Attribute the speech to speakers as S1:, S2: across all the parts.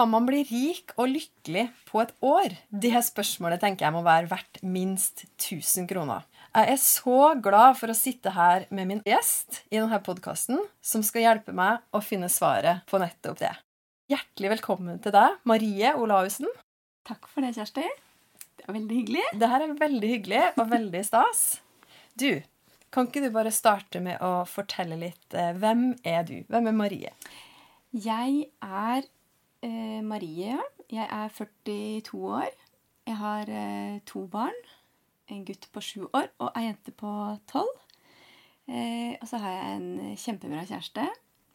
S1: Kan man bli rik og lykkelig på et år? Det spørsmålet tenker jeg må være verdt minst 1000 kroner. Jeg er så glad for å sitte her med min gjest i denne podkasten, som skal hjelpe meg å finne svaret på nettopp det. Hjertelig velkommen til deg, Marie Olaussen.
S2: Takk for det, Kjersti. Det er veldig hyggelig.
S1: Det her er veldig hyggelig og veldig stas. Du, kan ikke du bare starte med å fortelle litt eh, Hvem er du? Hvem er Marie?
S2: Jeg er eh, Marie. Jeg er 42 år. Jeg har eh, to barn. En gutt på sju år og ei jente på tolv. Eh, og så har jeg en kjempebra kjæreste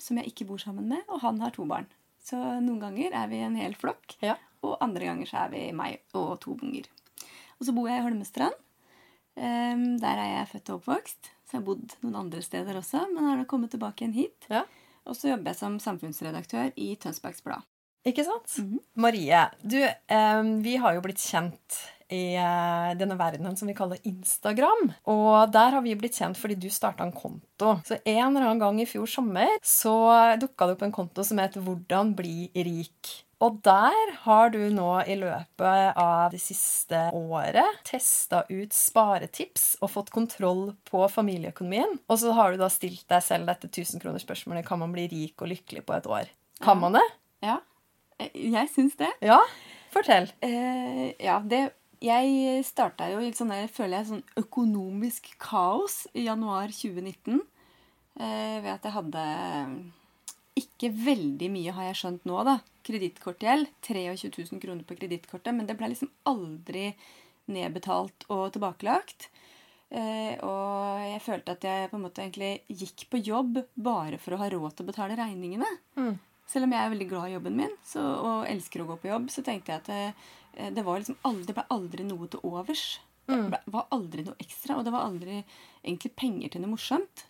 S2: som jeg ikke bor sammen med, og han har to barn. Så noen ganger er vi en hel flokk,
S1: Ja.
S2: og andre ganger så er vi meg og to unger. Og så bor jeg i Holmestrand. Eh, der er jeg født og oppvokst. Så jeg har bodd noen andre steder også, men har nå kommet tilbake igjen hit.
S1: Ja.
S2: Og så jobber jeg som samfunnsredaktør i Tønsbergs Blad.
S1: Ikke sant?
S2: Mhm.
S1: Marie, du, vi har jo blitt kjent i eh, denne verdenen som vi kaller Instagram. Og der har vi blitt kjent fordi du starta en konto. Så en eller annen gang i fjor sommer så dukka det opp en konto som het 'Hvordan bli rik'. Og der har du nå i løpet av det siste året testa ut sparetips og fått kontroll på familieøkonomien. Og så har du da stilt deg selv dette 1000-kronersspørsmålet kan man bli rik og lykkelig på et år. Kan man det?
S2: Ja, jeg syns det.
S1: Ja? Fortell.
S2: Eh, ja, det Jeg starta jo i sånn der, føler jeg, sånn økonomisk kaos i januar 2019. Eh, ved at jeg hadde ikke veldig mye, har jeg skjønt nå, da. Kredittkortgjeld. 23 000 kroner på kredittkortet. Men det ble liksom aldri nedbetalt og tilbakelagt. Eh, og jeg følte at jeg på en måte egentlig gikk på jobb bare for å ha råd til å betale regningene.
S1: Mm.
S2: Selv om jeg er veldig glad i jobben min så, og elsker å gå på jobb, så tenkte jeg at det, det, var liksom aldri, det ble aldri noe til overs. Det ble, var aldri noe ekstra, og det var aldri egentlig penger til noe morsomt.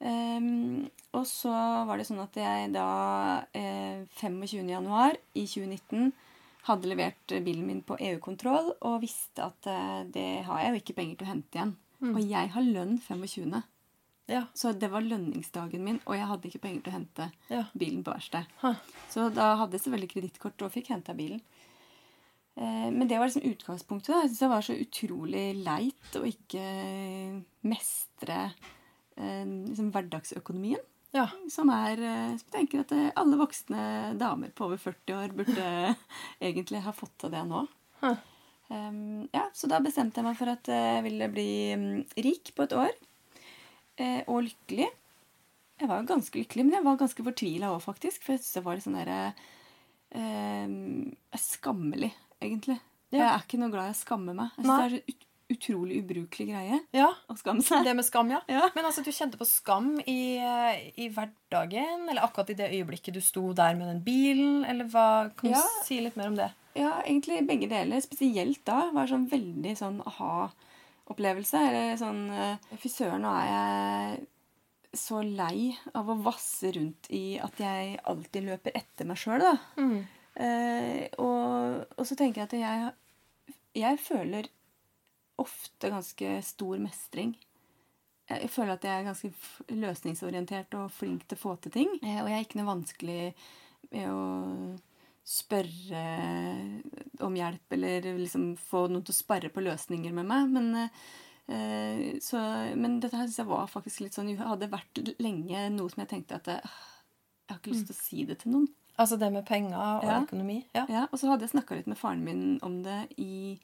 S2: Um, og så var det sånn at jeg da eh, 25. januar i 2019 hadde levert bilen min på EU-kontroll og visste at eh, det har jeg jo ikke penger til å hente igjen. Og jeg har lønn 25.
S1: Ja.
S2: Så det var lønningsdagen min, og jeg hadde ikke penger til å hente
S1: Ja.
S2: bilen på verksted.
S1: Huh.
S2: Så da hadde jeg selvfølgelig kredittkort og fikk henta bilen. Eh, men det var liksom utgangspunktet. da. Jeg synes det var så utrolig leit å ikke mestre eh, liksom hverdagsøkonomien.
S1: Ja.
S2: Som er eh, som tenker at eh, alle voksne damer på over 40 år burde egentlig ha fått til det nå.
S1: Huh.
S2: Um, ja, Så da bestemte jeg meg for at jeg ville bli mm, rik på et år. Eh, og lykkelig. Jeg var jo ganske lykkelig, men jeg var ganske fortvila òg, faktisk. For jeg syntes det var litt sånn derre eh, Skammelig, egentlig.
S1: Ja.
S2: Jeg er ikke noe glad i å skamme meg. Jeg synes
S1: Nei.
S2: det er ut utrolig ubrukelig greie
S1: ja.
S2: å skamme seg.
S1: Det med skam, ja.
S2: Ja.
S1: Men altså, du kjente på skam i, i hverdagen? Eller akkurat i det øyeblikket du sto der med den bilen? Eller hva? Kan du
S2: Ja.
S1: si litt mer om det?
S2: Ja, egentlig begge deler. Spesielt da var sånn veldig sånn aha-opplevelse. Eller sånn eh, Fy søren, nå er jeg så lei av å vasse rundt i at jeg alltid løper etter meg sjøl, da. Eh, og, og så tenker jeg at jeg, jeg føler ofte ganske stor mestring. Jeg føler at jeg er ganske løsningsorientert og flink til å få til ting. Eh, og jeg er ikke noe vanskelig med å spørre om hjelp eller liksom få noen til å sparre på løsninger med meg. Men, eh, så, men dette her synes jeg var faktisk litt sånn hadde vært lenge noe som jeg tenkte at jeg, jeg har ikke lyst til å si det til noen.
S1: Altså det med penger og
S2: Ja.
S1: økonomi? Ja.
S2: Ja, og så hadde jeg snakka litt med faren min om det i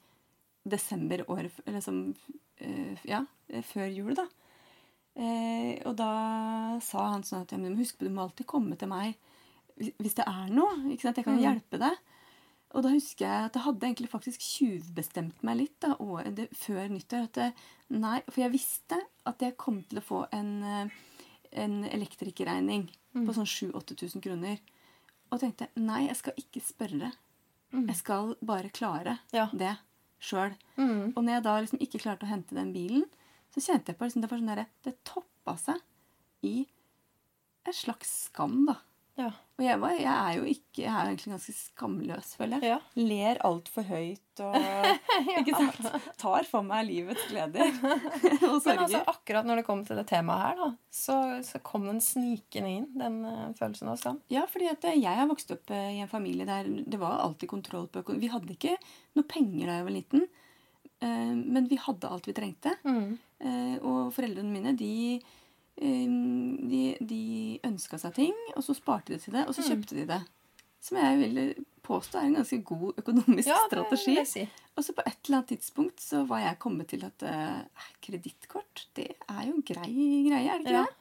S2: desember året Eller som eh, Ja, eh, før jul, da. Eh, og da sa han sånn at ja, men husk du må alltid komme til meg hvis- det er noe. ikke sant? Jeg kan
S1: Mm.
S2: hjelpe deg. Og da husker jeg at jeg hadde egentlig faktisk tjuvbestemt meg litt da, det, før nyttår. At det, nei, For jeg visste at jeg kom til å få en, eh, en elektrikerregning på sånn 7000-8000 kroner. Og tenkte nei, jeg skal ikke spørre.
S1: Mm.
S2: Jeg skal bare klare
S1: Ja.
S2: det. sjøl.
S1: Mm.
S2: Og når jeg da liksom ikke klarte å hente den bilen, så kjente jeg på liksom, det var sånn der, det toppa seg i en slags skam, da.
S1: Ja.
S2: Og jeg, var, jeg er jo ikke Jeg er egentlig ganske skamløs, føler jeg.
S1: Ja.
S2: Ler altfor høyt og Ikke sant? Tar for meg livets gleder og
S1: Men altså, akkurat når det kom til det temaet her, da, så, så kom den snikende inn, den uh, følelsen av skam.
S2: Ja, fordi at jeg har vokst opp uh, i en familie der det var alltid kontroll på økonomien. Vi hadde ikke noe penger da jeg var liten, uh, men vi hadde alt vi trengte.
S1: Mm.
S2: Eh, Og foreldrene mine, de, eh, de, de ønska seg ting, og så sparte de til det, og så
S1: Mm.
S2: kjøpte de det. Som jeg vil påstå er en ganske god økonomisk
S1: Ja,
S2: strategi.
S1: si.
S2: Og så på et eller annet tidspunkt så var jeg kommet til at eh, kredittkort, det er jo grei greie, er det ikke
S1: Ja.
S2: det?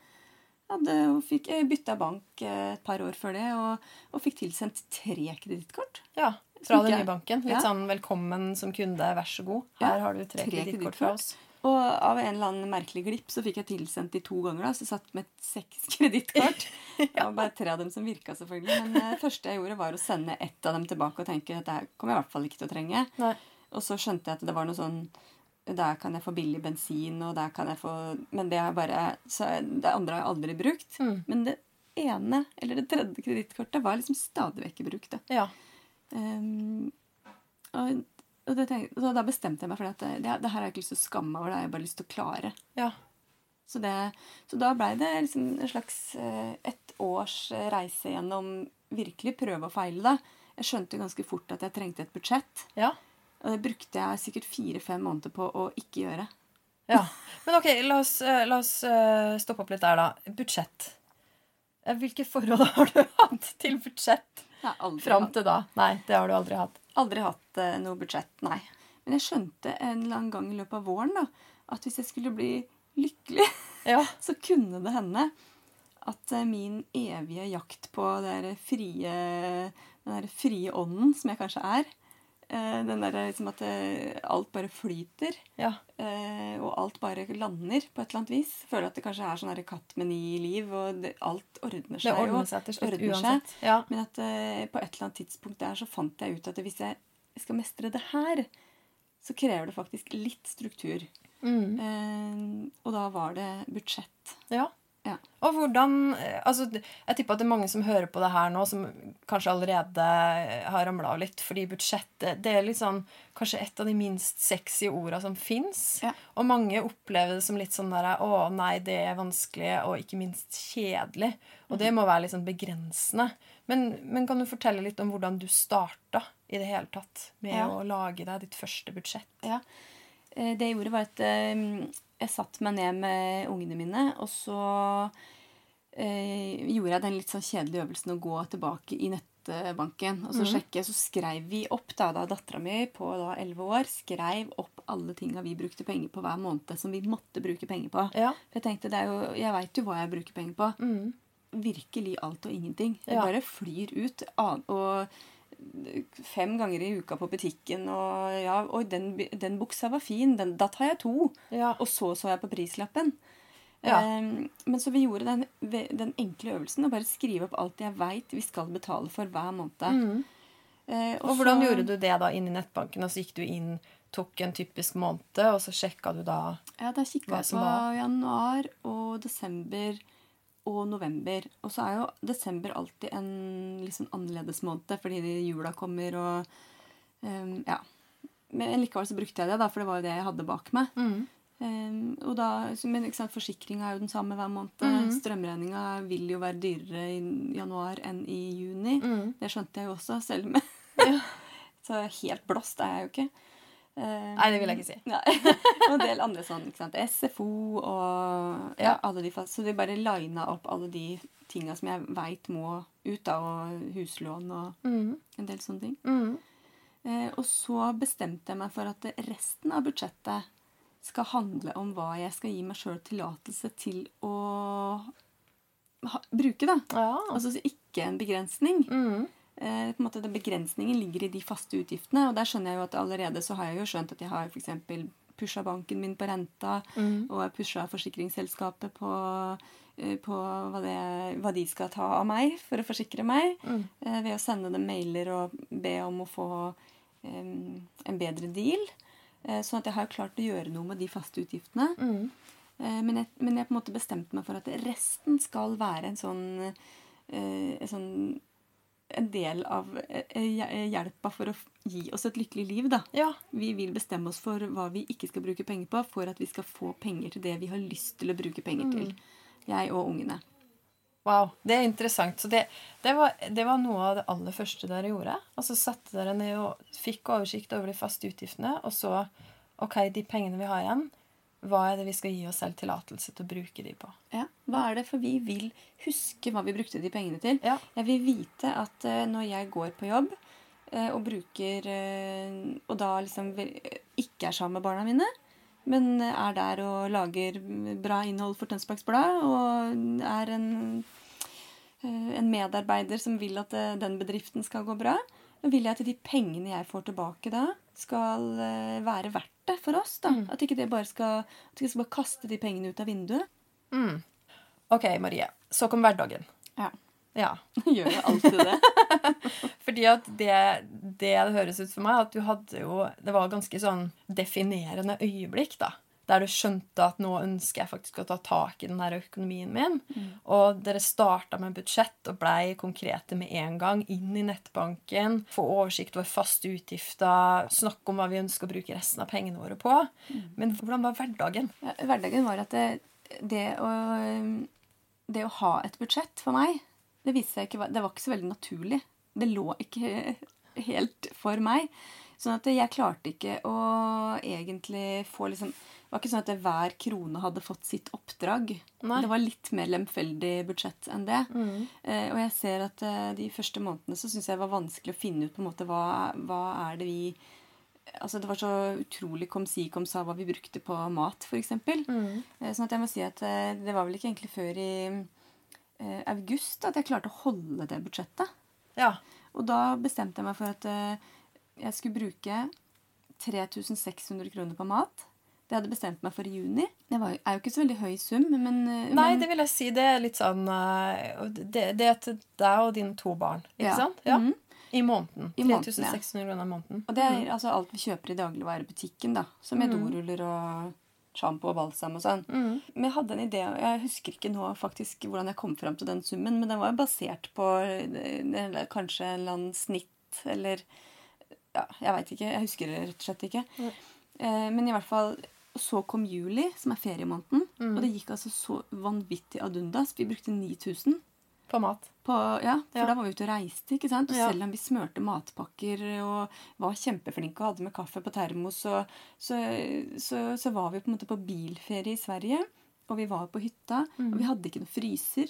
S2: Hadde, fikk, jeg bytta bank eh, et par år før det, og, og fikk tilsendt tre kredittkort.
S1: Ja, fra den nye banken. Litt
S2: Ja.
S1: sånn 'velkommen som kunde, vær så god'. Her har du tre,
S2: tre
S1: kredittkort fra oss.
S2: Og av en eller annen merkelig glipp så fikk jeg tilsendt de to ganger. da, Så jeg satt med seks kredittkort. Var bare tre av dem som virka, selvfølgelig. Men eh, det første jeg gjorde, var å sende ett av dem tilbake og tenke at det her kommer jeg i hvert fall ikke til å trenge.
S1: Nei.
S2: Og så skjønte jeg at det var noe sånn Der kan jeg få billig bensin, og der kan jeg få Men det bare Så det andre har jeg aldri brukt.
S1: Mm.
S2: Men det ene, eller det tredje kredittkortet, var liksom stadig vekk i bruk. da.
S1: Ja.
S2: Um, og, og det tenk, så da bestemte jeg meg for at det, det, her har jeg ikke lyst til å skamme meg over. Det har jeg bare lyst til å klare.
S1: ja.
S2: Så, det, så da blei det liksom en slags et ett års eh, reise gjennom virkelig prøve og feile. da. Jeg skjønte ganske fort at jeg trengte et budsjett.
S1: Ja.
S2: Og det brukte jeg sikkert fire-fem måneder på å ikke gjøre.
S1: ja. Men ok, la oss, eh, la oss eh, stoppe opp litt der, da. Budsjett. Eh, Hvilke forhold har du hatt til budsjett fram til da? Nei, det har du aldri hatt.
S2: Aldri hatt eh, noe budsjett, nei. Men jeg skjønte en eller annen gang i løpet av våren da, at hvis jeg skulle bli lykkelig
S1: Ja.
S2: så kunne det hende at eh, min evige jakt på det frie, den der frie ånden, som jeg kanskje er Den der liksom at eh, alt bare flyter,
S1: Ja.
S2: eh, og alt bare lander på et eller annet vis. Føler at det kanskje er sånn katt med ni liv, og det, alt ordner seg jo.
S1: ordner seg til slutt
S2: ordner seg.
S1: uansett. Ja.
S2: Men at eh, på et eller annet tidspunkt der så fant jeg ut at hvis jeg skal mestre det her, så krever det faktisk litt struktur.
S1: Mm.
S2: Eh, og da var det budsjett.
S1: ja.
S2: Ja.
S1: Og hvordan eh, altså, Jeg tipper at det er mange som hører på det her nå, som kanskje allerede eh, har ramla av litt. Fordi budsjettet det er litt sånn, kanskje et av de minst sexy orda som fins.
S2: Ja.
S1: Og mange opplever det som litt sånn der, Å nei, det er vanskelig, og ikke minst kjedelig. Og det må være litt sånn begrensende. Men, men kan du fortelle litt om hvordan du starta i det hele tatt med
S2: Ja.
S1: å lage deg ditt første budsjett?
S2: Ja. Eh, Det jeg gjorde, var at jeg satte meg ned med ungene mine, og så eh, gjorde jeg den litt sånn kjedelige øvelsen å gå tilbake i nettbanken. Og så sjekke, så skrev vi opp, da, da dattera mi på da 11 år skrev opp alle tinga vi brukte penger på hver måned som vi måtte bruke penger på.
S1: Ja.
S2: For jeg tenkte, det er jo, jeg veit jo hva jeg bruker penger på.
S1: Mm.
S2: Virkelig alt og ingenting. Det
S1: Ja.
S2: bare flyr ut. Og fem ganger i uka på butikken, og ja, oi, den, den buksa var fin, den, da tar jeg to.
S1: Ja.
S2: Og så så jeg på prislappen.
S1: Ja.
S2: Ehm, men så vi gjorde den, den enkle øvelsen å bare skrive opp alt jeg veit vi skal betale for hver måned.
S1: Mm.
S2: Eh,
S1: Og hvordan
S2: så-
S1: gjorde du det da inn i nettbanken? Og så gikk du inn, tok en typisk måned, og så sjekka du da
S2: Ja, da kikka jeg på januar og desember og november. Og så er jo desember alltid en sånn annerledes måned, fordi jula kommer og um, Ja. Men likevel så brukte jeg det, da, for det var jo det jeg hadde bak meg. Ehm, og da, men ikke sant, Forsikringa er jo den samme hver måned.
S1: Mm.
S2: Strømregninga vil jo være dyrere i januar enn i juni.
S1: Mm.
S2: Det skjønte jeg jo også, selv om
S1: Ja.
S2: Så helt blåst er jeg jo ikke. Ehm,
S1: Nei, det vil jeg ikke si.
S2: Og en del andre sånn. ikke sant? SFO og ja, alle de. Så vi bare lina opp alle de tinga som jeg veit må ut, da, og huslån og
S1: Mm.
S2: en del sånne ting.
S1: Mm.
S2: Eh, og så bestemte jeg meg for at resten av budsjettet skal handle om hva jeg skal gi meg sjøl tillatelse til å ha, bruke. da.
S1: Ja.
S2: Altså ikke en begrensning.
S1: Mm.
S2: Eh, på en måte den Begrensningen ligger i de faste utgiftene. Og der skjønner jeg jo at allerede så har jeg jo skjønt at jeg har f.eks. pusha banken min på renta,
S1: Mm.
S2: og pusha forsikringsselskapet på, eh, på hva, det, hva de skal ta av meg for å forsikre meg.
S1: Mm.
S2: Eh, ved å sende dem mailer og be om å få um, en bedre deal. Sånn at jeg har klart å gjøre noe med de faste utgiftene.
S1: Mm.
S2: Men, jeg, men jeg på en måte bestemte meg for at resten skal være en sånn, en sånn en del av eh, hjelpa for å gi oss et lykkelig liv, da.
S1: Ja.
S2: Vi vil bestemme oss for hva vi ikke skal bruke penger på, for at vi skal få penger til det vi har lyst til å bruke penger til. Jeg og ungene.
S1: Wow, det er interessant. Så det, det, var, det var noe av det aller første dere gjorde. Og så satte dere ned og fikk oversikt over de faste utgiftene, og så OK, de pengene vi har igjen, hva er det vi skal gi oss selv tillatelse til å bruke de på?
S2: Ja, Hva er det? For vi vil huske hva vi brukte de pengene til.
S1: Ja.
S2: Jeg vil vite at eh, når jeg går på jobb eh, og bruker eh, Og da liksom ikke er sammen med barna mine, men er der og lager bra innhold for Tønsbergs Blad og er en, en medarbeider som vil at den bedriften skal gå bra, vil jeg at de pengene jeg får tilbake da, skal eh, være verdt det for oss. da. At ikke det bare skal, at ikke skal bare kaste de pengene ut av vinduet.
S1: Mm. OK, Marie. Så kom hverdagen.
S2: Ja.
S1: Ja.
S2: Gjør jo alltid det.
S1: Fordi at det, det det høres ut for meg, at du hadde jo Det var ganske sånn definerende øyeblikk, da. Der du skjønte at nå ønsker jeg faktisk å ta tak i den her økonomien min. Og dere starta med budsjett og blei konkrete med en gang. Inn i nettbanken. Få oversikt over faste utgifter. Snakke om hva vi ønsker å bruke resten av pengene våre på. Men hvordan var hverdagen?
S2: Ja, hverdagen var at det, det, å, det å ha et budsjett for meg, det ikke Det var ikke så veldig naturlig. Det lå ikke helt for meg. Sånn at jeg klarte ikke å egentlig få liksom Det var ikke sånn at hver krone hadde fått sitt oppdrag.
S1: Nei.
S2: Det var litt mer lemfeldig budsjett enn det. Eh, og jeg ser at eh, de første månedene så syns jeg det var vanskelig å finne ut på en måte hva, hva er det vi Altså Det var så utrolig kom si kom sa hva vi brukte på mat, f.eks.
S1: Mm.
S2: Eh, Sånn at jeg må si at eh, det var vel ikke egentlig før i eh, august at jeg klarte å holde det budsjettet.
S1: Ja.
S2: Og da bestemte jeg meg for at eh, jeg skulle bruke 3600 kroner på mat. Det hadde bestemt meg for i juni. Det var, er jo ikke så veldig høy sum, men, eh,
S1: Nei, det vil jeg si. Det er litt sånn eh, Det, det er til deg og dine to barn, ikke
S2: Ja.
S1: sant? Ja.
S2: Mhm.
S1: I måneden.
S2: I måneden, ja.
S1: 3600 kroner i måneden.
S2: Og det er altså alt vi kjøper i dagligvarebutikken, da. Som er doruller og sjampo og balsam og sånn.
S1: Mm.
S2: Men jeg hadde en idé, og jeg husker ikke nå faktisk hvordan jeg kom fram til den summen, men den var jo basert på eh, eller kanskje en eller annen snitt, eller Ja, jeg veit ikke. Jeg husker det rett og slett ikke.
S1: Mm.
S2: Eh, men i hvert fall så kom juli, som er feriemåneden,
S1: Mm.
S2: og det gikk altså så vanvittig ad undas. Vi brukte 9000
S1: På mat.
S2: på, ja, for
S1: Ja.
S2: da var vi ute og reiste. ikke sant? Og
S1: Ja.
S2: selv om vi smørte matpakker og var kjempeflinke og hadde med kaffe på termos, så, så, så, så var vi på en måte på bilferie i Sverige. Og vi var på hytta,
S1: Mm.
S2: og vi hadde ikke noe fryser.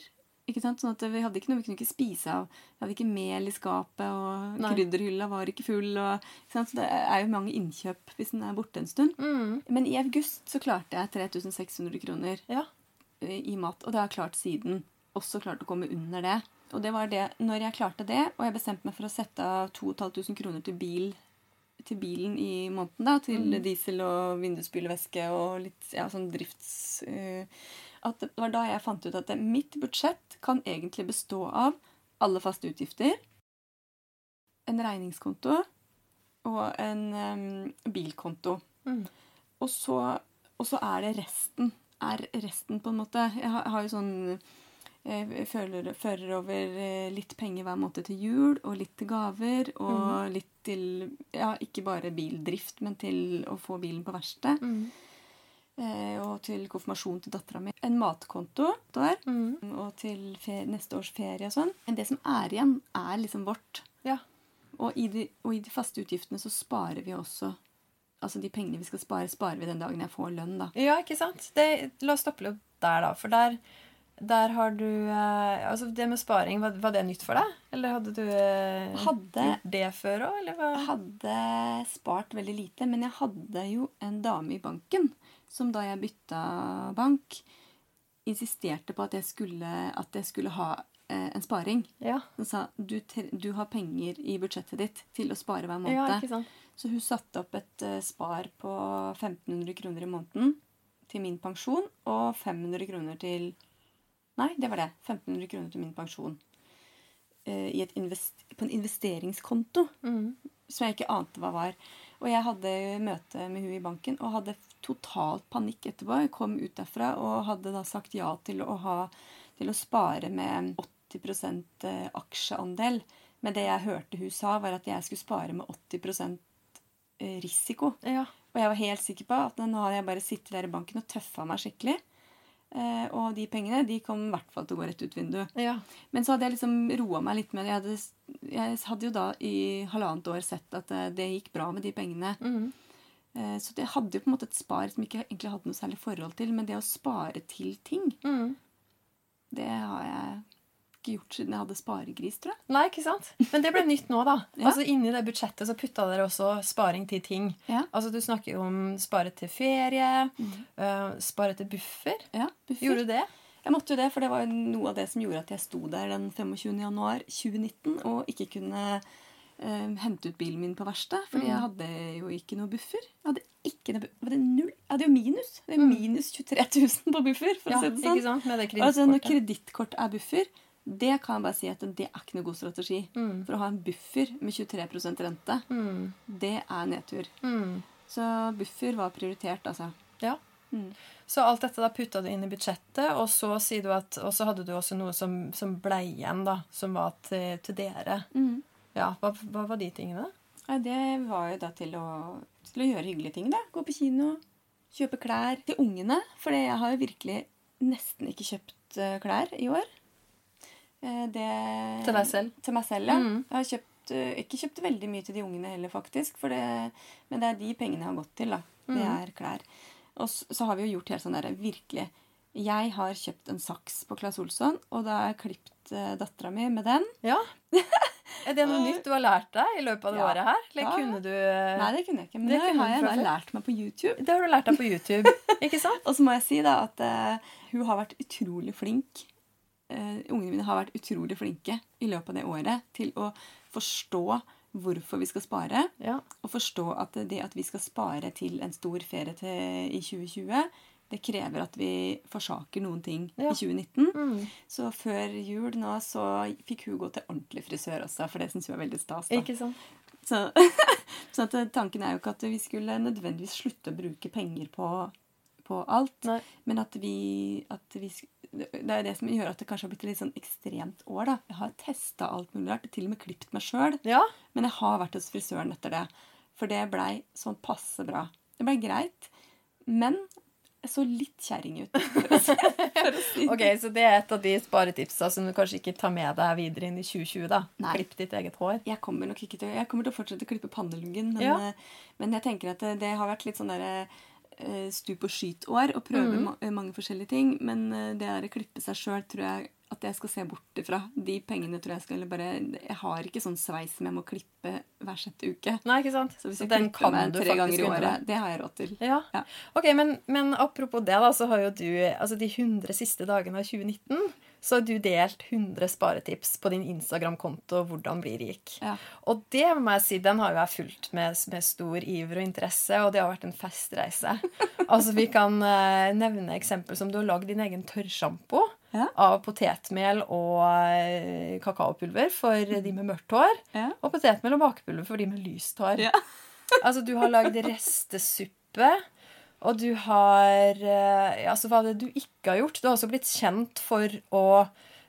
S2: Ikke sant? Sånn at Vi hadde ikke noe vi kunne ikke spise av. Vi hadde ikke mel i skapet, og
S1: Nei.
S2: krydderhylla var ikke full. og ikke sant? Så Det er jo mange innkjøp hvis den er borte en stund.
S1: Mm.
S2: Men i august så klarte jeg 3600 kroner
S1: Ja.
S2: i mat. Og det har jeg klart siden. Også klart å komme under det. Og det var det, når jeg klarte det, og jeg bestemte meg for å sette av 2500 kroner til, bil, til bilen i måneden, da, til diesel og vindusspylevæske og litt ja, sånn drifts... Uh, at det var da jeg fant ut at det, mitt budsjett kan egentlig bestå av alle faste utgifter, en regningskonto og en um, bilkonto.
S1: Mm.
S2: Og så, og så er det resten. Er resten, på en måte. Jeg har, jeg har jo sånn føler, fører over eh, litt penger hver måned til jul, og litt til gaver, og litt til Ja, ikke bare bildrift, men til å få bilen på verksted.
S1: Mm.
S2: Eh, og til konfirmasjon til dattera mi. En matkonto der,
S1: Mm.
S2: og til ferie, neste års ferie og sånn. Men det som er igjen, er liksom vårt.
S1: Ja.
S2: Og i, de, og i de faste utgiftene så sparer vi også Altså de pengene vi skal spare, sparer vi den dagen jeg får lønn, da.
S1: Ja, ikke sant? Det, la oss stoppe litt der, da. For der, der har du eh, Altså, det med sparing, var, var det nytt for deg? Eller hadde du eh,
S2: Hadde-
S1: gjort det før òg,
S2: hadde spart veldig lite, men jeg hadde jo en dame i banken som da jeg bytta bank, insisterte på at jeg skulle, at jeg skulle ha eh, en sparing.
S1: Ja.
S2: Hun sa du, du har penger i budsjettet ditt til å spare hver
S1: ja,
S2: måned.
S1: ikke sant?
S2: Så hun satte opp et uh, spar på 1500 kroner i måneden til min pensjon, og 500 kroner til Nei, det var det. 1500 kroner til min pensjon. Eh, i et invest, på en investeringskonto
S1: Mm.
S2: som jeg ikke ante hva var. Og jeg hadde møte med hun i banken og hadde totalt panikk etterpå. Jeg kom ut derfra og hadde da sagt ja til å, ha, til å spare med 80 eh, aksjeandel. Men det jeg hørte hun sa, var at jeg skulle spare med 80 eh, risiko.
S1: Ja.
S2: Og jeg var helt sikker på at nå hadde jeg bare sittet der i banken og tøffa meg skikkelig. Eh, og de pengene de kom i hvert fall til å gå rett ut vinduet.
S1: ja.
S2: Men så hadde jeg liksom roa meg litt med det. Jeg hadde, jeg hadde jo da i halvannet år sett at det, det gikk bra med de pengene.
S1: Mm.
S2: Eh, Så jeg hadde jo på en måte et spar som jeg ikke egentlig hadde noe særlig forhold til. Men det å spare til ting,
S1: mm.
S2: det har jeg ikke gjort siden jeg hadde sparegris, tror jeg.
S1: Nei, ikke sant? Men det ble nytt nå, da.
S2: Ja.
S1: Altså Inni det budsjettet så putta dere også sparing til ting.
S2: Ja.
S1: Altså Du snakker jo om spare til ferie, øh, spare til buffer.
S2: Ja, buffer.
S1: Gjorde du det?
S2: Jeg måtte jo det, for det var jo noe av det som gjorde at jeg sto der den 25. januar 2019 og ikke kunne eh, hente ut bilen min på verksted. Fordi jeg hadde jo ikke noe buffer. Jeg hadde ikke noe, var det null? Jeg hadde jo minus. Det er minus 23 000 på buffer. for
S1: Ja,
S2: å si det
S1: ikke
S2: sånn.
S1: sant? Med det
S2: Altså, når kredittkort er buffer, det kan jeg bare si at det er ikke noe god strategi. For å ha en buffer med 23% rente,
S1: Mm.
S2: det er nedtur.
S1: Mm.
S2: Så buffer var prioritert, altså.
S1: Ja.
S2: Mm.
S1: Så alt dette da putta du inn i budsjettet, og så at Og så hadde du også noe som, som ble igjen, da, som var til, til dere.
S2: Mm.
S1: Ja, hva, hva var de tingene?
S2: Ja, det var jo da til å, til å gjøre hyggelige ting. da. Gå på kino, kjøpe klær til ungene. For jeg har jo virkelig nesten ikke kjøpt eh, klær i år. Eh, det,
S1: Til deg selv?
S2: Til meg selv, ja.
S1: Mm.
S2: Jeg har kjøpt, eh, ikke kjøpt veldig mye til de ungene heller, faktisk. Det, men det er de pengene jeg har gått til. da. Det
S1: Mm.
S2: er klær. Og så, så har vi jo gjort helt sånn der, virkelig Jeg har kjøpt en saks på Claes Olsson, og da har jeg klippet uh, dattera mi med den.
S1: Ja. Er det noe nytt du har lært deg i løpet av det
S2: Ja.
S1: året her? Eller
S2: Ja.
S1: kunne du
S2: Nei, det kunne jeg ikke. Men
S1: Det
S2: det, har jeg,
S1: jeg
S2: lært meg på YouTube.
S1: Det har du lært deg på YouTube, ikke sant?
S2: Og så må jeg si da at uh, hun har vært utrolig flink. Eh, ungene mine har vært utrolig flinke i løpet av det året til å forstå hvorfor vi skal spare.
S1: Ja.
S2: Og forstå at det at vi skal spare til en stor ferie til, i 2020, det krever at vi forsaker noen ting
S1: Ja.
S2: i 2019.
S1: Mm.
S2: Så før jul nå så fikk hun gå til ordentlig frisør også, for det syns hun er veldig stas. da.
S1: Ikke sant?
S2: Så, så eh, tanken er jo ikke at vi skulle nødvendigvis slutte å bruke penger på, på alt.
S1: Nei.
S2: Men at vi, at vi Det er det som gjør at det kanskje har blitt et litt sånn ekstremt år. da. Jeg har testa alt mulig rart. Til og med klipt meg sjøl.
S1: Ja.
S2: Men jeg har vært hos frisøren etter det. For det blei sånn passe bra. Det blei greit. Men jeg så litt kjerring ut. For å si, for å si
S1: Ok, Så det er et av de sparetipsa som du kanskje ikke tar med deg videre inn i 2020. da.
S2: Nei.
S1: Klipp ditt eget hår.
S2: Jeg kommer nok ikke til, jeg kommer til å fortsette å klippe panneluggen, men,
S1: Ja.
S2: eh, men jeg tenker at det, det har vært litt sånn derre eh, stup og skyt-år og prøve ma mange forskjellige ting. Men eh, det der å klippe seg sjøl tror jeg at jeg skal se bort ifra. De pengene tror jeg skal eller bare Jeg har ikke sånn sveis som jeg må klippe hver sjette uke.
S1: Nei, ikke sant?
S2: Så hvis
S1: Så
S2: jeg
S1: den
S2: klipper meg tre ganger i året, det har jeg råd til.
S1: Ja.
S2: Ja.
S1: Ok, men, men apropos det, da, så har jo du altså de 100 siste dagene av 2019 så har du delt 100 sparetips på din Instagram-konto hvordan blir rik.
S2: Ja.
S1: Og det må jeg si, den har jo jeg fulgt med, med stor iver og interesse, og det har vært en festreise. altså Vi kan uh, nevne eksempel som du har lagd din egen tørrsjampo
S2: Ja.
S1: av potetmel og uh, kakaopulver for de med mørkt hår,
S2: Ja.
S1: og potetmel og bakepulver for de med lyst hår. Altså, du har lagd restesuppe, og du har Altså, hva er det du ikke har gjort? Du har også blitt kjent for å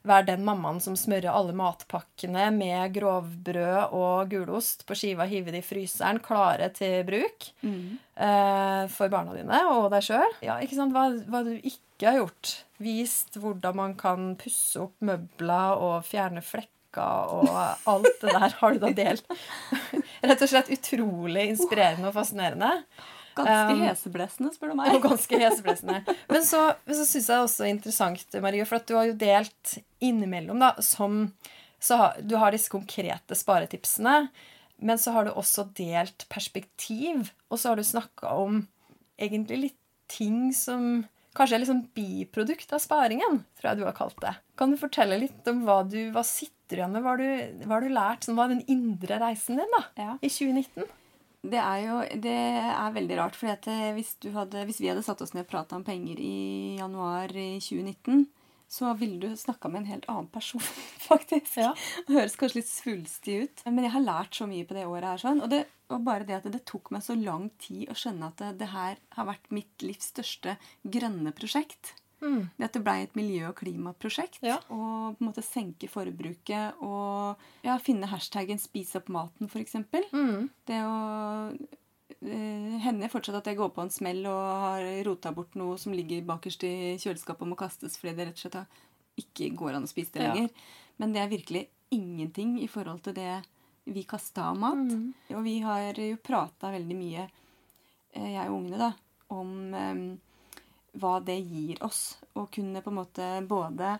S1: være den mammaen som smører alle matpakkene med grovbrød og gulost på skiva, hive det i fryseren, klare til bruk
S2: Mm.
S1: eh, for barna dine og deg sjøl. Ja, ikke sant? Hva, hva du ikke har gjort. Vist hvordan man kan pusse opp møbler og fjerne flekker og alt det der har du da delt. Rett og slett utrolig inspirerende og fascinerende.
S2: Ganske
S1: Um,
S2: heseblesende, spør du meg.
S1: ganske heseblesende. Men så, så syns jeg det er også interessant, Marie, for at du har jo delt innimellom, da, som så Du har disse konkrete sparetipsene, men så har du også delt perspektiv, og så har du snakka om egentlig litt ting som kanskje er sånn biprodukt av sparingen, tror jeg du har kalt det. Kan du fortelle litt om hva du hva sitter igjen med? Hva har du, hva har du lært? Sånn, hva er den indre reisen din da,
S2: Ja.
S1: i 2019?
S2: Det er jo det er veldig rart. For hvis, hvis vi hadde satt oss ned og prata om penger i januar i 2019, så ville du snakka med en helt annen person, faktisk.
S1: Ja.
S2: Det høres kanskje litt svulstig ut, men jeg har lært så mye på det året her. sånn, Og det var bare det at det tok meg så lang tid å skjønne at det, det her har vært mitt livs største grønne prosjekt.
S1: Mm.
S2: Det at det blei et miljø- og klimaprosjekt.
S1: Ja.
S2: Og på en måte senke forbruket og ja, finne hashtaggen 'spis opp maten', f.eks.
S1: Mm.
S2: Det å eh, hender fortsatt at jeg går på en smell og har rota bort noe som ligger bakerst i kjøleskapet og må kastes fordi det rett og slett ikke går an å spise det
S1: Ja.
S2: lenger. Men det er virkelig ingenting i forhold til det vi kasta av mat.
S1: Mm.
S2: Og vi har jo prata veldig mye, eh, jeg og ungene, da, om eh, hva det gir oss å kunne på en måte både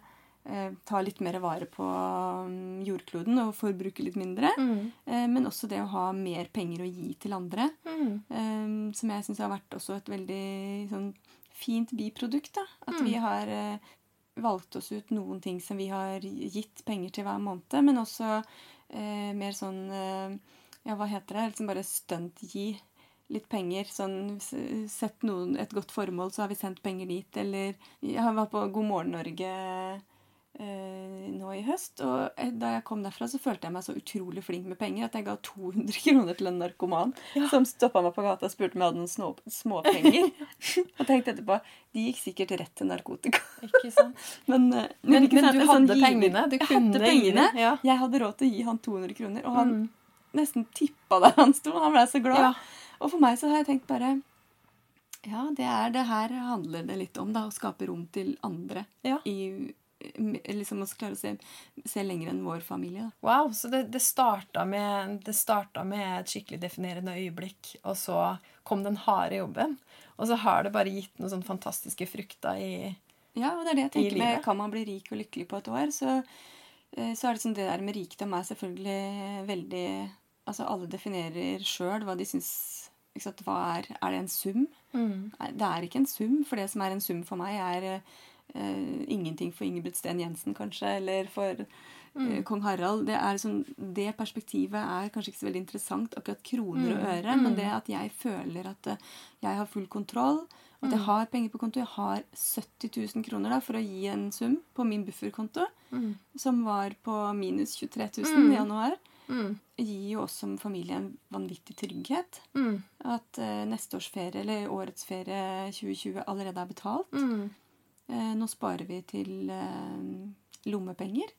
S2: eh, ta litt mer vare på mm, jordkloden og forbruke litt mindre,
S1: Mm.
S2: eh, men også det å ha mer penger å gi til andre.
S1: Mm.
S2: eh, som jeg syns har vært også et veldig sånn fint biprodukt. da, At
S1: Mm.
S2: vi har eh, valgt oss ut noen ting som vi har gitt penger til hver måned, men også eh, mer sånn eh, Ja, hva heter det? Liksom bare stunt-gi litt penger. Sånn sett noen, et godt formål, så har vi sendt penger dit. Eller Jeg var på God morgen Norge eh, nå i høst, og eh, da jeg kom derfra, så følte jeg meg så utrolig flink med penger at jeg ga 200 kroner til en narkoman som stoppa meg på gata og spurte om jeg hadde noen snå, småpenger. og tenkte etterpå de gikk sikkert rett til narkotika.
S1: Ikke sant?
S2: Men, men,
S1: Men,
S2: ikke
S1: men
S2: sant,
S1: du
S2: hadde sånn
S1: hadde pengene. Du
S2: Jeg hadde pengene.
S1: Ja.
S2: Jeg hadde råd til å gi han 200 kroner, og han
S1: Mm.
S2: nesten tippa der han sto. Han ble så glad.
S1: Ja.
S2: Og for meg så har jeg tenkt bare Ja, det er det her handler det litt om, da. Å skape rom til andre.
S1: Ja.
S2: I, liksom å klare å se, se lenger enn vår familie. Da.
S1: Wow, så det, det, starta med, det starta med et skikkelig definerende øyeblikk, og så kom den harde jobben. Og så har det bare gitt noen sånne fantastiske frukter i
S2: Ja, og det er det jeg tenker med. Kan man bli rik og lykkelig på et år, så, eh, så er det sånn det der med rikdom er selvfølgelig veldig Altså alle definerer sjøl hva de syns sant, er Er det en sum? Mm. det er ikke en sum, for det som er en sum for meg, er uh, ingenting for Ingebrigt Sten Jensen, kanskje, eller for eh, kong Harald. Det, er sånn, det perspektivet er kanskje ikke så veldig interessant, akkurat kroner og øre, men det at jeg føler at uh, jeg har full kontroll, at jeg har penger på konto Jeg har 70 000 kroner da, for å gi en sum på min bufferkonto, som var på minus 23 000 i januar.
S1: Mm.
S2: Gir jo oss som familie en vanvittig trygghet.
S1: Mm.
S2: At eh, neste års ferie, eller årets ferie 2020, allerede er betalt.
S1: Mm.
S2: Eh, nå sparer vi til eh, lommepenger.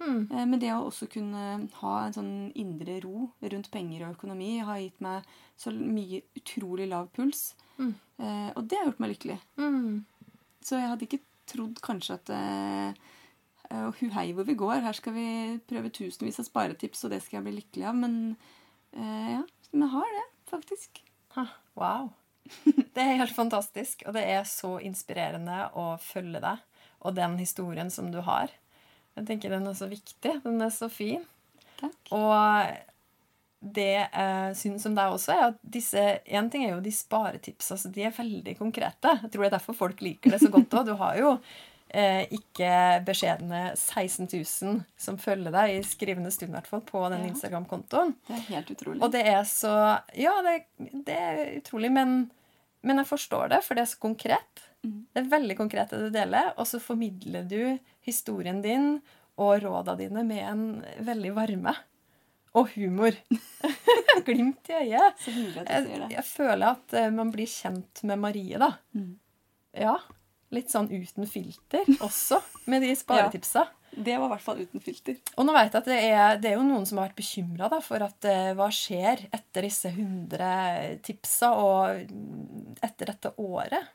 S1: Mm.
S2: Eh, men det å også kunne ha en sånn indre ro rundt penger og økonomi har gitt meg så mye utrolig lav puls.
S1: Mm.
S2: Eh, og det har gjort meg lykkelig.
S1: Mm.
S2: Så jeg hadde ikke trodd kanskje at eh, eh, hu hei hvor vi går, her skal vi prøve tusenvis av sparetips, og det skal jeg bli lykkelig av. Men eh, ja, vi har det, faktisk.
S1: Ha, Wow. Det er helt fantastisk, og det er så inspirerende å følge deg og den historien som du har. Jeg tenker Den er så viktig. Den er så fin.
S2: Takk.
S1: Og det jeg syns om deg også, er at disse En ting er jo de sparetipsa, så de er veldig konkrete. Jeg tror det er derfor folk liker det så godt òg. Du har jo eh, ikke beskjedne 16 000 som følger deg i skrivende stund, i hvert fall, på den
S2: Ja.
S1: Instagram-kontoen.
S2: Det er helt utrolig.
S1: Og det er så Ja, det, det er utrolig, men, men jeg forstår det, for det er så konkret.
S2: Mm.
S1: Det er veldig konkret det du deler, og så formidler du historien din og råda dine med en veldig varme. Og humor. Glimt i øyet. Jeg, jeg føler at eh, man blir kjent med Marie, da.
S2: Mm.
S1: Ja. Litt sånn uten filter også, med de sparetipsa.
S2: Det var i hvert fall uten filter.
S1: Og nå vet jeg at det er, det er jo noen som har vært bekymra for at eh, hva skjer etter disse 100 tipsa og etter dette året.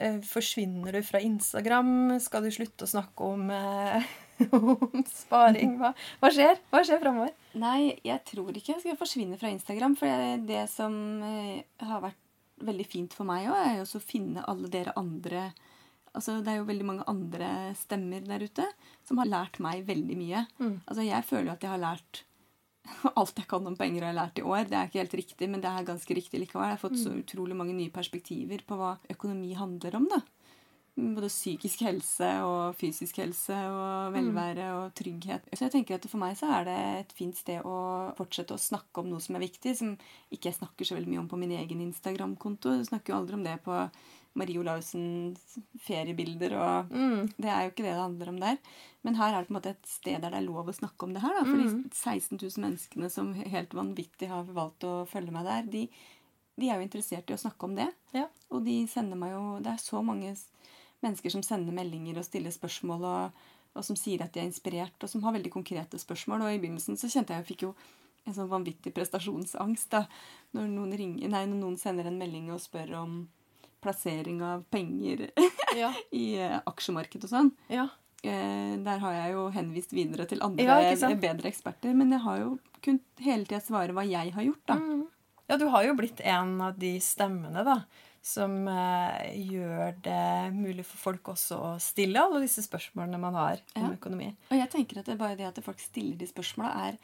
S1: Eh, forsvinner du fra Instagram? Skal du slutte å snakke om, eh, om sparing? Hva, hva skjer? Hva skjer framover?
S2: Nei, jeg tror ikke jeg skal forsvinne fra Instagram. For det, det som har vært veldig fint for meg òg, er jo å finne alle dere andre Altså, Det er jo veldig mange andre stemmer der ute som har lært meg veldig mye.
S1: Mm.
S2: Altså, Jeg føler jo at jeg har lært alt jeg kan om penger, har jeg lært i år. Det er ikke helt riktig, men det er ganske riktig likevel. Jeg har fått så utrolig mange nye perspektiver på hva økonomi handler om. da. både psykisk helse og fysisk helse og velvære og trygghet. Så jeg tenker at for meg så er det et fint sted å fortsette å snakke om noe som er viktig, som ikke jeg snakker så veldig mye om på min egen Instagram-konto. Jeg snakker jo aldri om det på Marie Olavsens feriebilder og Det er jo ikke det det handler om der. Men her er det på en måte et sted der det er lov å snakke om det her. Da. For de 16 000 menneskene som helt vanvittig har valgt å følge meg der, de, de er jo interessert i å snakke om det.
S1: Ja.
S2: Og de sender meg jo Det er så mange mennesker som sender meldinger og stiller spørsmål, og, og som sier at de er inspirert, og som har veldig konkrete spørsmål. Og i begynnelsen så kjente jeg jeg fikk jo en sånn vanvittig prestasjonsangst da, når noen, ringer, nei, når noen sender en melding og spør om plassering av penger
S1: Ja.
S2: i eh, aksjemarkedet og sånn.
S1: ja.
S2: Eh, der har jeg jo henvist videre til andre
S1: Ja,
S2: bedre eksperter. Men jeg har jo kunnet hele tida svare hva jeg har gjort, da.
S1: Ja, du har jo blitt en av de stemmene da, som eh, gjør det mulig for folk også å stille alle disse spørsmålene man har om økonomi.
S2: Og jeg tenker at det er bare det at folk stiller de spørsmåla, er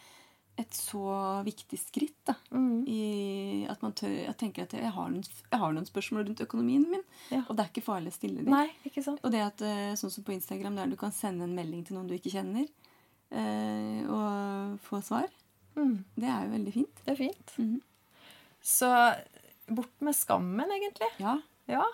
S2: et så viktig skritt. da,
S1: Mm.
S2: i At man tør Jeg tenker at jeg har noen, jeg har noen spørsmål rundt økonomien min,
S1: Ja.
S2: og det er ikke farlig å stille dem.
S1: Nei, ikke sant?
S2: Og det at eh, sånn som på Instagram, der du kan sende en melding til noen du ikke kjenner, eh, og få svar,
S1: Mm.
S2: det er jo veldig fint.
S1: Det er fint.
S2: Mm.
S1: Så bort med skammen, egentlig.
S2: Ja,
S1: Ja.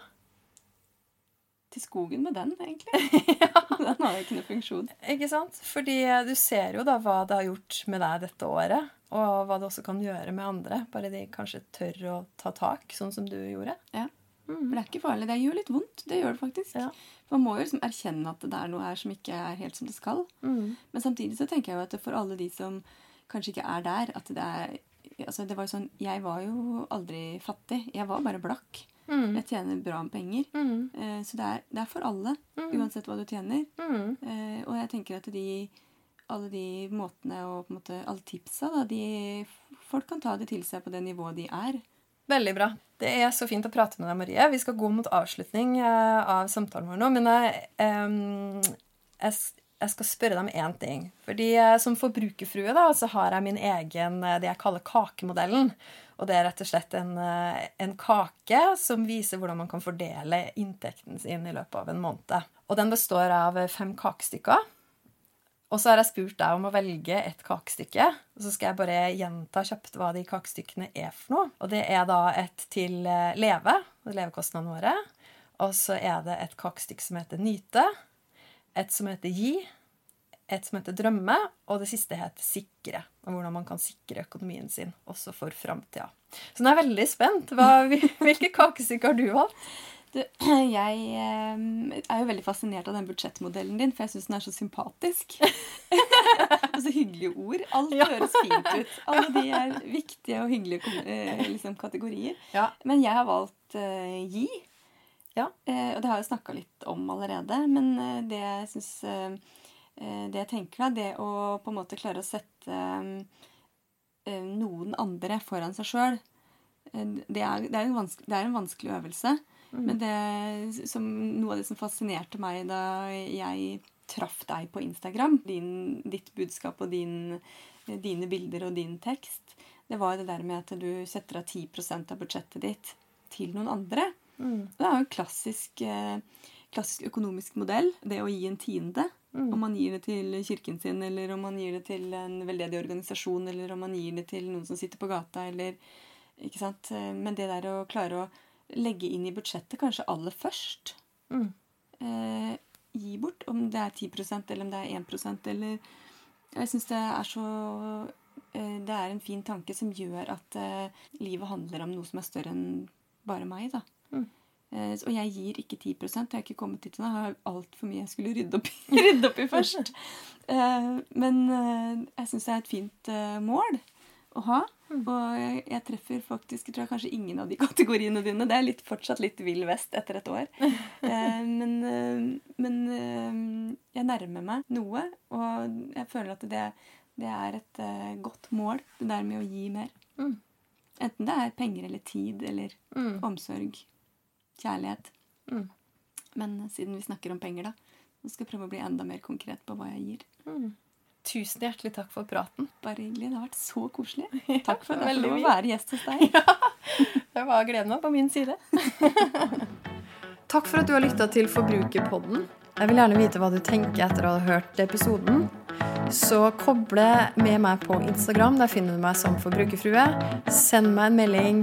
S2: Til skogen med den, egentlig. ja. Den har jo ikke noe funksjon.
S1: Ikke sant? Fordi du ser jo da hva det har gjort med deg dette året, og hva det også kan gjøre med andre. Bare de kanskje tør å ta tak, sånn som du gjorde.
S2: Ja. Men det er ikke farlig. Det gjør litt vondt. Det gjør det faktisk.
S1: Ja.
S2: Man må jo liksom erkjenne at det er noe her som ikke er helt som det skal. Men samtidig så tenker jeg jo at for alle de som kanskje ikke er der at det er altså det var jo sånn, Jeg var jo aldri fattig. Jeg var bare blakk. Jeg tjener bra med penger. Eh, Så det er, det er for alle, uansett hva du tjener. Eh, Og jeg tenker at de, alle de måtene og måte alle tipsa da, de, Folk kan ta det til seg på det nivået de er.
S1: Veldig bra. Det er så fint å prate med deg, Marie. Vi skal gå mot avslutning eh, av samtalen vår nå. Men jeg, em, jeg, jeg skal spørre deg om én ting. Fordi eh, Som forbrukerfrue da, så har jeg min egen eh, det jeg kaller kakemodellen. Og Det er rett og slett en, eh, en kake som viser hvordan man kan fordele inntekten sin i løpet av en måned. Og Den består av fem kakestykker. Og så har jeg spurt deg om å velge et kakestykke. Og så skal jeg bare gjenta kjapt hva de kakestykkene er for noe. Og det er da et til eh, leve, levekostnadene våre. Og så er det et kakestykke som heter nyte. Et som heter gi. Et som heter drømme. Og det siste heter sikre. Og hvordan man kan sikre økonomien sin også for framtida. Så nå er jeg veldig spent. Hva, hvilke kakestykker har du valgt?
S2: Du, jeg eh, er jo veldig fascinert av den budsjettmodellen din, for jeg syns den er så sympatisk. og så hyggelige ord. Alt høres fint ut. Alle de er viktige og hyggelige eh, liksom, kategorier.
S1: Ja.
S2: Men jeg har valgt uh, gi.
S1: Ja.
S2: Uh, og det har jeg snakka litt om allerede. Men det jeg syns eh, Det jeg tenker da, det å på en måte klare å sette eh, noen andre foran seg sjøl, det, det, det er en vanskelig øvelse. Men det som, noe av det som fascinerte meg da jeg traff deg på Instagram, din, ditt budskap og din, dine bilder og din tekst, det var det der med at du setter av 10% av budsjettet ditt til noen andre. Det er jo en klassisk, eh, klassisk økonomisk modell, det å gi en tiende. Om man gir det til kirken sin, eller om man gir det til en veldedig organisasjon, eller om man gir det til noen som sitter på gata, eller ikke sant? Eh, Men det der å klare å legge inn i budsjettet kanskje aller først eh, Gi bort, om det er 10% eller om det er 1% eller Jeg syns det er så eh, Det er en fin tanke som gjør at eh, livet handler om noe som er større enn bare meg, da. Eh, Og jeg gir ikke 10 Jeg har ikke kommet dit ennå. Jeg har altfor mye jeg skulle rydde opp i, rydde opp i først. Eh, Men eh, jeg syns det er et fint eh, mål å ha. Og jeg, treffer faktisk jeg tror jeg kanskje ingen av de kategoriene dine. Det er litt, fortsatt litt vill vest etter et år. Eh, men eh, men eh, jeg nærmer meg noe, og jeg føler at det, det er et eh, godt mål, det der med å gi mer. Enten det er penger eller tid eller omsorg, kjærlighet. Men siden vi snakker om penger, da, så skal jeg prøve å bli enda mer konkret på hva jeg gir.
S1: Tusen hjertelig takk for praten.
S2: Bare hyggelig. Det har vært så koselig. Takk for at jeg
S1: fikk
S2: være gjest hos deg.
S1: Det var gleden var på min side. takk for at du har lytta til Forbrukerpodden. Jeg vil gjerne vite hva du tenker etter å ha hørt episoden. Så koble med meg på Instagram. Der finner du meg som forbrukerfrue. Send meg en melding.